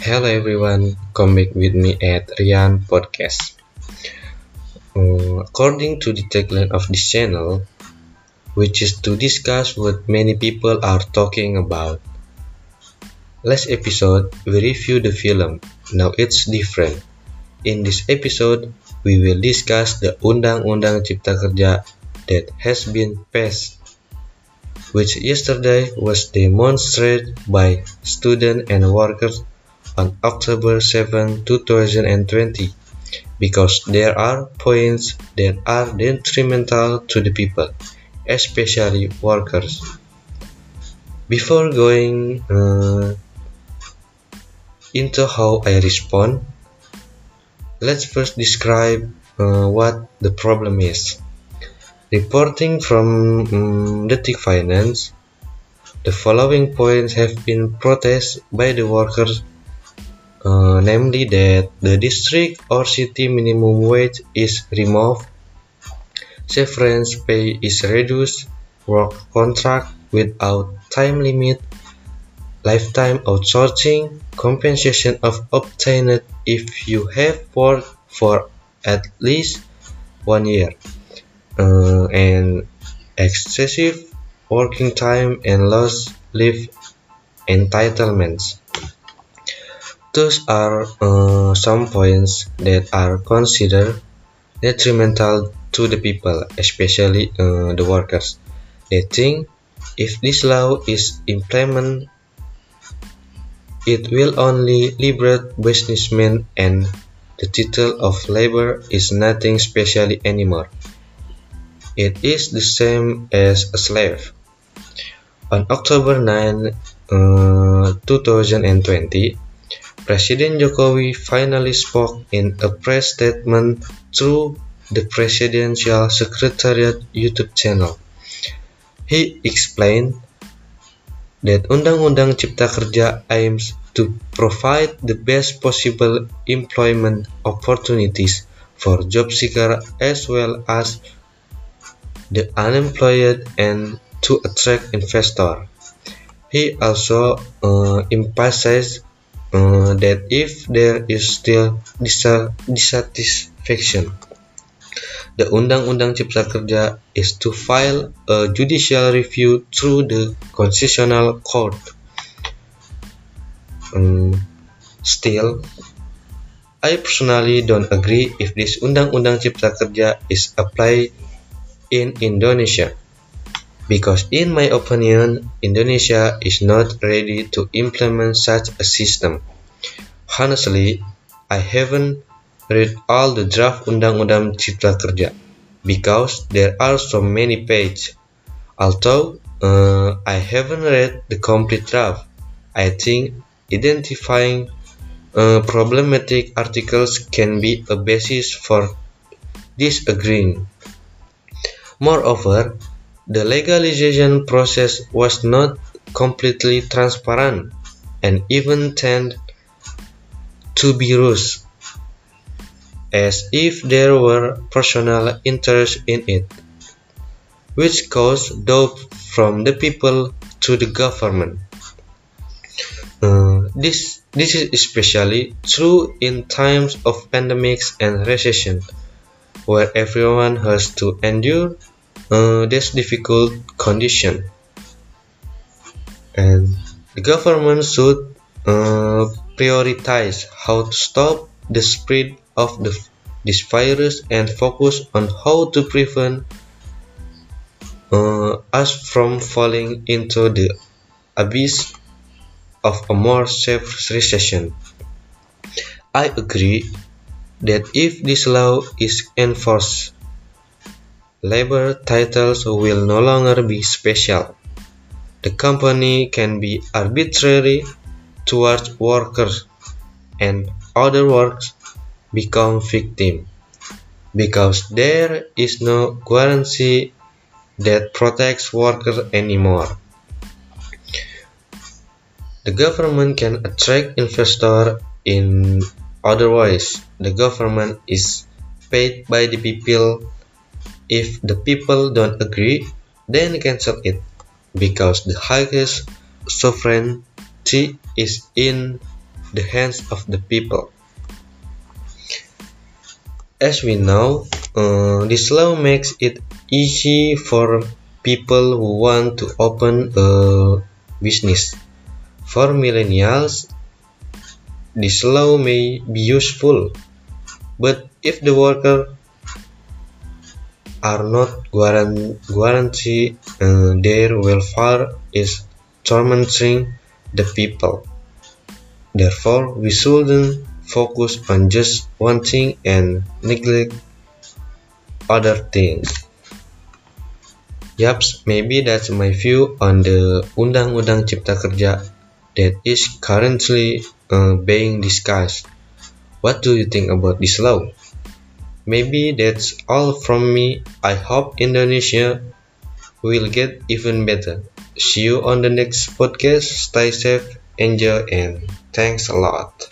Hello everyone, come back with me at Rian Podcast. Uh, according to the tagline of this channel, which is to discuss what many people are talking about. Last episode, we reviewed the film. Now it's different. In this episode, we will discuss the Undang-Undang Cipta Kerja that has been passed which yesterday was demonstrated by students and workers on October 7, 2020, because there are points that are detrimental to the people, especially workers. Before going uh, into how I respond, let's first describe uh, what the problem is. Reporting from um, Detik Finance, the following points have been protested by the workers, uh, namely that the district or city minimum wage is removed, severance pay is reduced, work contract without time limit, lifetime outsourcing, compensation of obtained if you have worked for at least one year. Uh, and excessive working time and lost leave entitlements. Those are uh, some points that are considered detrimental to the people, especially uh, the workers. They think if this law is implemented, it will only liberate businessmen and the title of labor is nothing special anymore. It is the same as a slave. On October 9, uh, 2020, President Jokowi finally spoke in a press statement through the Presidential Secretariat YouTube channel. He explained that Undang-Undang Cipta Kerja aims to provide the best possible employment opportunities for job seekers as well as the unemployed and to attract investors. He also uh, emphasized uh, that if there is still dissatisfaction, the Undang-Undang Cipta Kerja is to file a judicial review through the Constitutional Court. Um, still, I personally don't agree if this Undang-Undang Cipta Kerja is applied in Indonesia because in my opinion Indonesia is not ready to implement such a system. Honestly, I haven't read all the draft Undang-Undang Cipta Kerja because there are so many pages. Although uh, I haven't read the complete draft, I think identifying uh, problematic articles can be a basis for disagreeing. Moreover, the legalization process was not completely transparent and even tended to be rushed, as if there were personal interests in it, which caused doubt from the people to the government. Uh, this, this is especially true in times of pandemics and recession, where everyone has to endure uh, this difficult condition and the government should uh, prioritize how to stop the spread of the, this virus and focus on how to prevent uh, us from falling into the abyss of a more safe recession. I agree that if this law is enforced Labor titles will no longer be special. The company can be arbitrary towards workers and other workers become victim because there is no guarantee that protects workers anymore. The government can attract investors in other ways. The government is paid by the people if the people don't agree, then cancel it, because the highest sovereignty is in the hands of the people. As we know, uh, this law makes it easy for people who want to open a business. For millennials, this law may be useful, but if the worker are not guaranteed uh, their welfare is tormenting the people. Therefore, we shouldn't focus on just one thing and neglect other things. Yaps, maybe that's my view on the Undang-Undang Cipta Kerja that is currently uh, being discussed. What do you think about this law? Maybe that's all from me. I hope Indonesia will get even better. See you on the next podcast. Stay safe, enjoy, and thanks a lot.